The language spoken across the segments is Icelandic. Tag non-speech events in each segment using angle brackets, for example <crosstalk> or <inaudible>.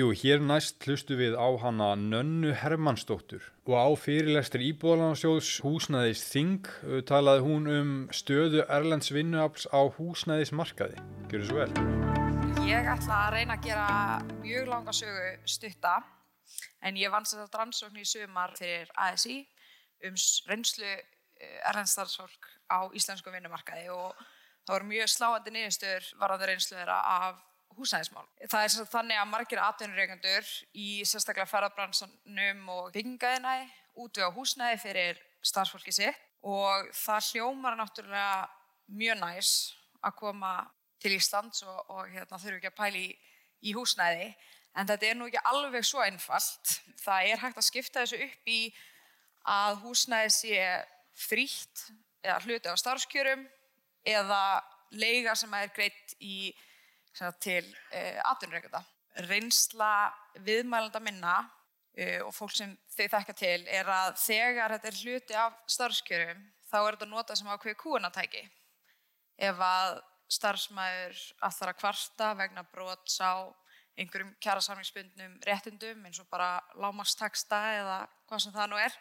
Jú, hér næst hlustu við á hana Nönnu Hermannsdóttur og á fyrirlestur Íbúðalansjóðs húsnæðis Þing talaði hún um stöðu Erlends vinnuafls á húsnæðismarkaði. Gjör þessu vel. Ég ætla að reyna að gera mjög langa sögu stutta en ég vann sér þetta rannsókn í sumar fyrir ASI um reynslu erlendstarfsfólk á íslensku vinnumarkaði og það voru mjög sláandi niðurstöður varðandi reynslu þeirra af húsnæðismál. Það er þannig að margir atvinnureikandur í sérstaklega ferðarbransunum og byggingaðinæði útvega húsnæði fyrir starfsfólki sitt og það hljómar náttúrulega mjög næs að koma til Íslands og, og hérna, þurfu ekki að pæli í, í húsnæði en þetta er nú ekki alveg svo einfalt. Það er hægt að skipta þessu upp í að húsnæði sé frítt eða hluti á starfskjörum eða leiga sem er greitt í til uh, atvinnureikunda. Reynsla viðmælanda minna uh, og fólk sem þau þekka til er að þegar þetta er hluti af starfskjörum þá er þetta nota sem ákveði kúunatæki. Ef að starfsmæður allar að kvarta vegna brots á einhverjum kjærasamlingsbundnum réttundum eins og bara lámastaksta eða hvað sem það nú er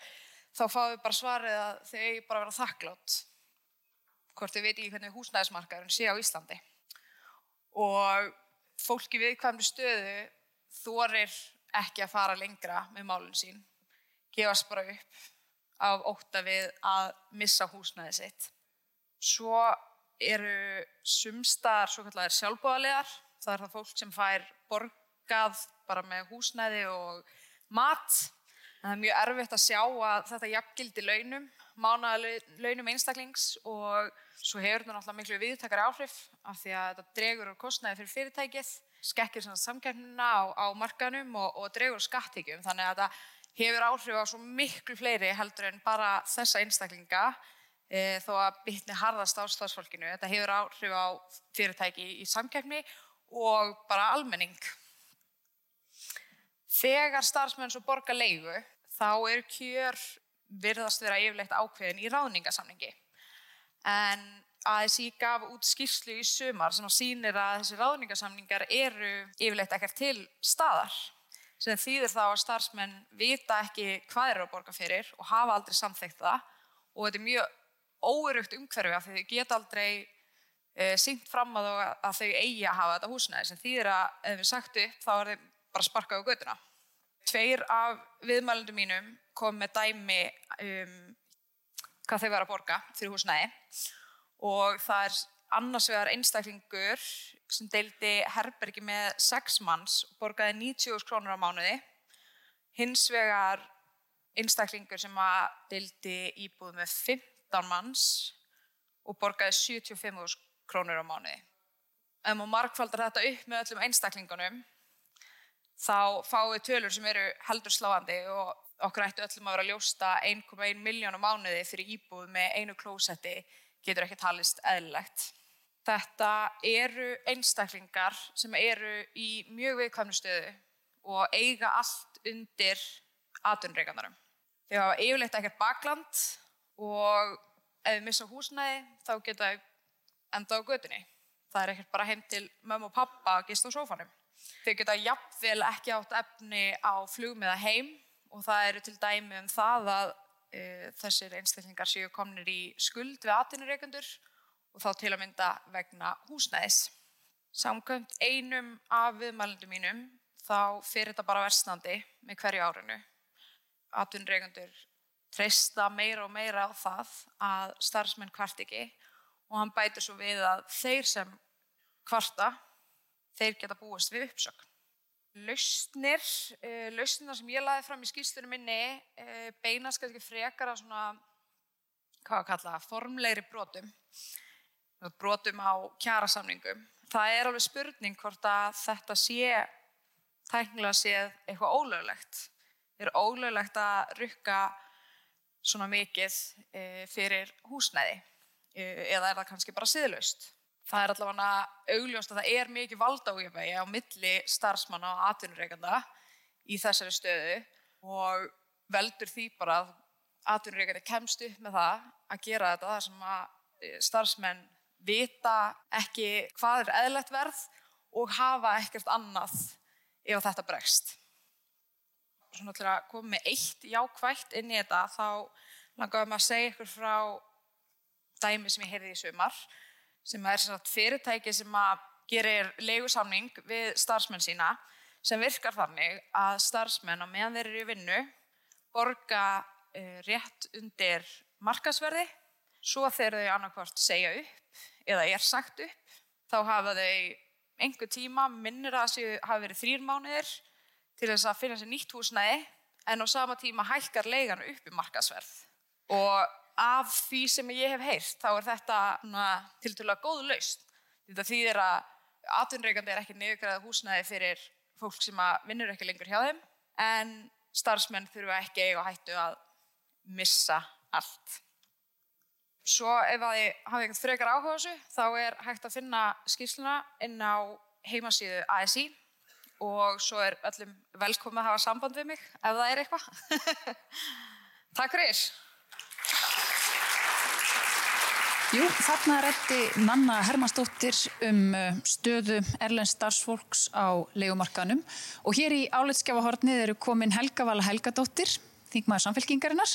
þá fáum við bara svarið að þau bara vera þakklátt hvort þau veit ekki hvernig húsnæðismarkaðurinn sé á Íslandi og fólki viðkvæmri stöðu þorir ekki að fara lengra með málun sín. Gefast bara upp af óta við að missa húsnæði sitt. Svo eru sumstar svo kallar sjálfbóðalegar það er það fólk sem fær borgað bara með húsnæði og mat það er mjög erfitt að sjá að þetta jafngildi launum mánaðalaunum einstaklings og svo hefur þetta náttúrulega miklu viðtakari áhrif af því að þetta dregur úr kostnæði fyrir fyrirtækið, skekkir samkjörnuna á, á markanum og, og dregur skattíkjum þannig að þetta hefur áhrif á svo miklu fleiri heldur en bara þessa einstaklinga e, þó að bytni harðast á stafsfólkinu. Þetta hefur áhrif á fyrirtæki í, samkjörni og bara almenning. Þegar starfsmenn svo borga leigu þá er kjör virðast vera yfirleitt ákveðin í ráðningasamningi. En ASI gaf út skýrslu í sumar sem að sýnir að þessi ráðningasamningar eru yfirleitt ekkert til staðar sem þýðir þá að starfsmenn vita ekki hvað eru að borga fyrir og hafa aldrei samþekkt það og þetta er mjög óerugt umhverfi af því þau geta aldrei e, syngt fram að, að þau eigi að hafa þetta húsnæði sem þýðir að ef við sagt upp þá er þau bara sparkað á göduna. Tveir af viðmælundum mínum kom með dæmi um hvað þau var að borga fyrir húsnæði. Og það er annars vegar einstaklingur sem deildi herbergi með 6 manns og borgaði 90 krónur á mánuði. Hins vegar einstaklingur sem deildi íbúð með 15 manns og borgaði 75 krónur á mánuði. Ef maður markfaldar þetta upp með öllum einstaklingunum þá fáum við tölur sem eru heldur sláandi og okkur ættu öllum að vera að ljósta 1,1 miljón á mánuði fyrir íbúð með einu klósetti getur ekki talist eðlilegt. Þetta eru einstaklingar sem eru í mjög viðkvæmnu stöðu og eiga allt undir atunreikandarum. Þau hafa yfirleitt ekkert bakland og ef við missa húsnæði þá geta enda á gödunni. Það er ekkert bara heim til mömmu og pappa að gista á sófanum. Þau geta jafnvel ekki átt efni á flugmiða heim og það eru til dæmi um það að e, þessir einstaklingar séu komnir í skuld við atvinnureikundur og þá til að mynda vegna húsnæðis. Samkvæmt einum af viðmælundum mínum þá fyrir þetta bara versnandi með hverju árinu. Atvinnureikundur treysta meira og meira á það að starfsmenn kvart ekki og hann bætir svo við að þeir sem kvarta, þeir geta búist við uppsökn. Lausnir, uh, lausnirna sem ég laði fram í skýrstunum minni uh, beinast kannski frekar að svona, hvað að kalla, formlegri brotum, brotum á kjærasamningum. Það er alveg spurning hvort að þetta sé, tæknilega séð eitthvað ólöglegt. Það er ólöglegt að rukka svona mikið uh, fyrir húsnæði eða er það kannski bara siðlaust það er allavega augljóst að það er mikið valdágjöfægi á milli starfsmanna og atvinnureikanda í þessari stöðu og veldur því bara að atvinnureikandi kemst upp með það að gera þetta þar sem að e, starfsmenn vita ekki hvað er eðlert verð og hafa ekkert annað ef þetta bregst. Svona til að koma með eitt jákvægt inn í þetta þá langaðum að segja ykkur frá dæmi sem ég heyrði í sumar sem er sagt, fyrirtæki sem gerir leigusamning við starfsmenn sína sem virkar þannig að starfsmenn á meðan þeir eru í vinnu borga uh, rétt undir markasverði svo þegar þau annarkvort segja upp eða er sagt upp þá hafa þau einhver tíma minnir að það hafa verið þrýr mánuðir til þess að finna sér nýtt húsnæði en á sama tíma hækkar leigan upp í markasverð og af því sem ég hef heyrt þá er þetta til dæla góð laust þetta þýðir að atvinnreikandi er ekki niðurgræða húsnæði fyrir fólk sem vinnur ekki lengur hjá þeim en starfsmenn þurfa ekki eiga hættu að missa allt Svo ef að þið hafið eitthvað frekar áhuga þessu þá er hægt að finna skýrsluna inn á heimasíðu ASI og svo er öllum velkomið að hafa samband við mig ef það er eitthvað. <laughs> Takk fyrir. Jú, þarna rætti Nanna Hermannsdóttir um uh, stöðu Erlends starfsfólks á leikumarkanum og hér í áleitskjafahornið eru komin Helga Vala Helgadóttir, þingmaður samfélkingarinnar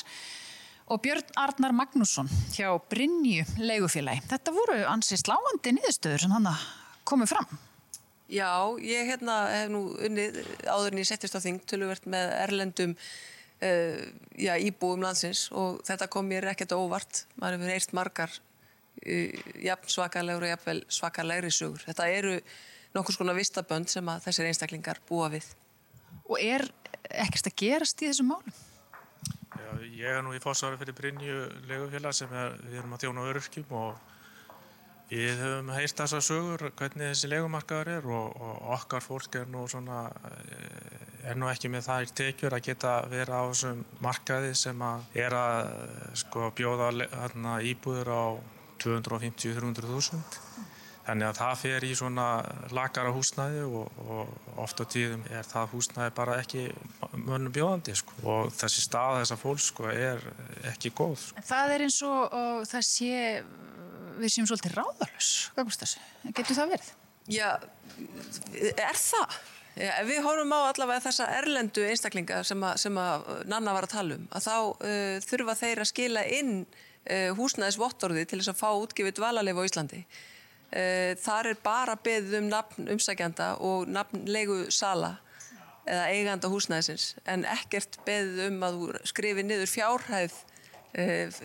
og Björn Arnar Magnússon hjá Brynju leigufélagi. Þetta voru ansið sláandi niðurstöður sem hann komið fram. Já, ég hérna, hef nú unnið áðurinn í settist á þing töluvert með erlendum uh, já, íbúum landsins og þetta kom mér ekkert óvart. Maður hefur eirt margar jafn svakalegri og jafnvel svakalegri sugur. Þetta eru nokkur skona vistabönd sem að þessir einstaklingar búa við. Og er ekkert að gerast í þessum málum? Ég er nú í fósári fyrir Brynju legufélag sem er, við erum að þjóna öryrkjum og við höfum heist þessa sögur hvernig þessi legumarkaður er og, og okkar fólk er nú svona, eh, er nú ekki með það í tekjur að geta vera á þessum markaði sem að er að sko bjóða hérna, íbúður á 250-300 þúsund Þannig að það fer í svona lakara húsnæði og, og oft á tíðum er það húsnæði bara ekki mönnum bjóðandi sko. og þessi stað þessa fólks sko, er ekki góð. Sko. Það er eins og, og það sé, við séum svolítið ráðalus? Getur það verið? Já, er það? Já, ef við horfum á allavega þessa erlendu einstaklinga sem að, sem að Nanna var að tala um, að þá uh, þurfa þeir að skila inn uh, húsnæðisvottorði til þess að fá útgifið dvalarleif á Íslandi. Eh, þar er bara beðið um nafn umsækjanda og nafn leigu sala eða eiganda húsnæðisins en ekkert beðið um að þú skrifi niður fjárhæð eh,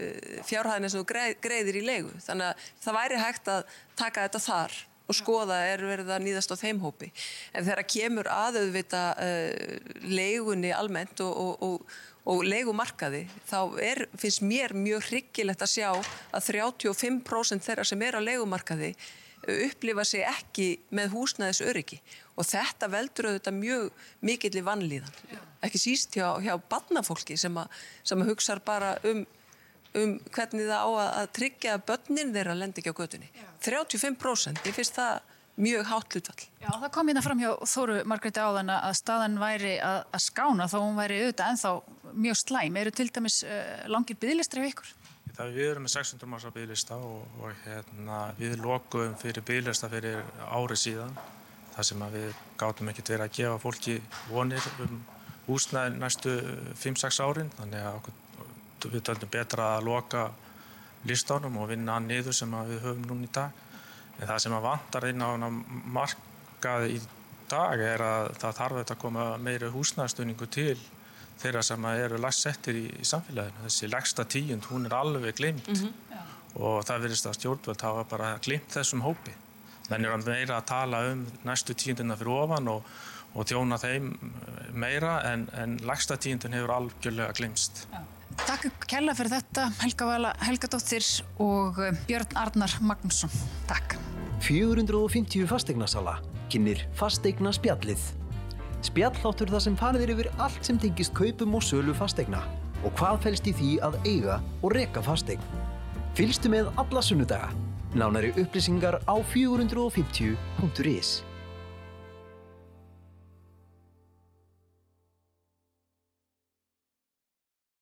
fjárhæðin eins og greiðir í leigu þannig að það væri hægt að taka þetta þar og skoða er verið að nýðast á þeim hópi. En þegar kemur aðauðvita uh, leigunni almennt og, og, og, og leigumarkaði þá er, finnst mér mjög hryggilegt að sjá að 35% þeirra sem er á leigumarkaði upplifa sig ekki með húsnæðis öryggi og þetta veldur auðvitað mjög mikill í vannlíðan ekki síst hjá, hjá badnafólki sem að, sem að hugsa bara um, um hvernig það á að tryggja að börnin þeirra lendi ekki á götunni 35% ég finnst það mjög hátt hlutvall. Já, það kom hérna fram hjá Þóru Margreði áðan að staðan væri að, að skána þá hún væri auðvitað ennþá mjög slæm. Eru til dæmis uh, langir bygglistra í ykkur? Það við erum með 600 massa bygglista og, og hérna, við lokuðum fyrir bygglista fyrir ári síðan þar sem við gátum ekkert verið að gefa fólki vonir um húsnæði næstu 5-6 árin þannig að okkur, við döldum betra að loka listanum og vinna hann niður sem við höfum núna í dag en það sem að vantar inn á markaði í dag er að það þarf að koma meiri húsnæðstöningu til þeirra sem eru lagsettir í, í samfélaginu. Þessi legsta tíund, hún er alveg glimt mm -hmm. og það verðist að stjórnvöld hafa bara glimt þessum hópi. Þannig er hann meira að tala um næstu tíundina fyrir ofan og, og tjóna þeim meira en, en legsta tíundin hefur algjörlega glimst. Já. Takk kella fyrir þetta, Helga Vala Helgadóttir og eh, Björn Arnar Magnússon. Takk. 450 fastegnarsala kynir fastegna spjallið. Spjalláttur það sem farðir yfir allt sem tengist kaupum og sölu fastegna og hvað fælst í því að eiga og reka fastegn. Fylgstu með alla sunnudaga. Nánari upplýsingar á 450.is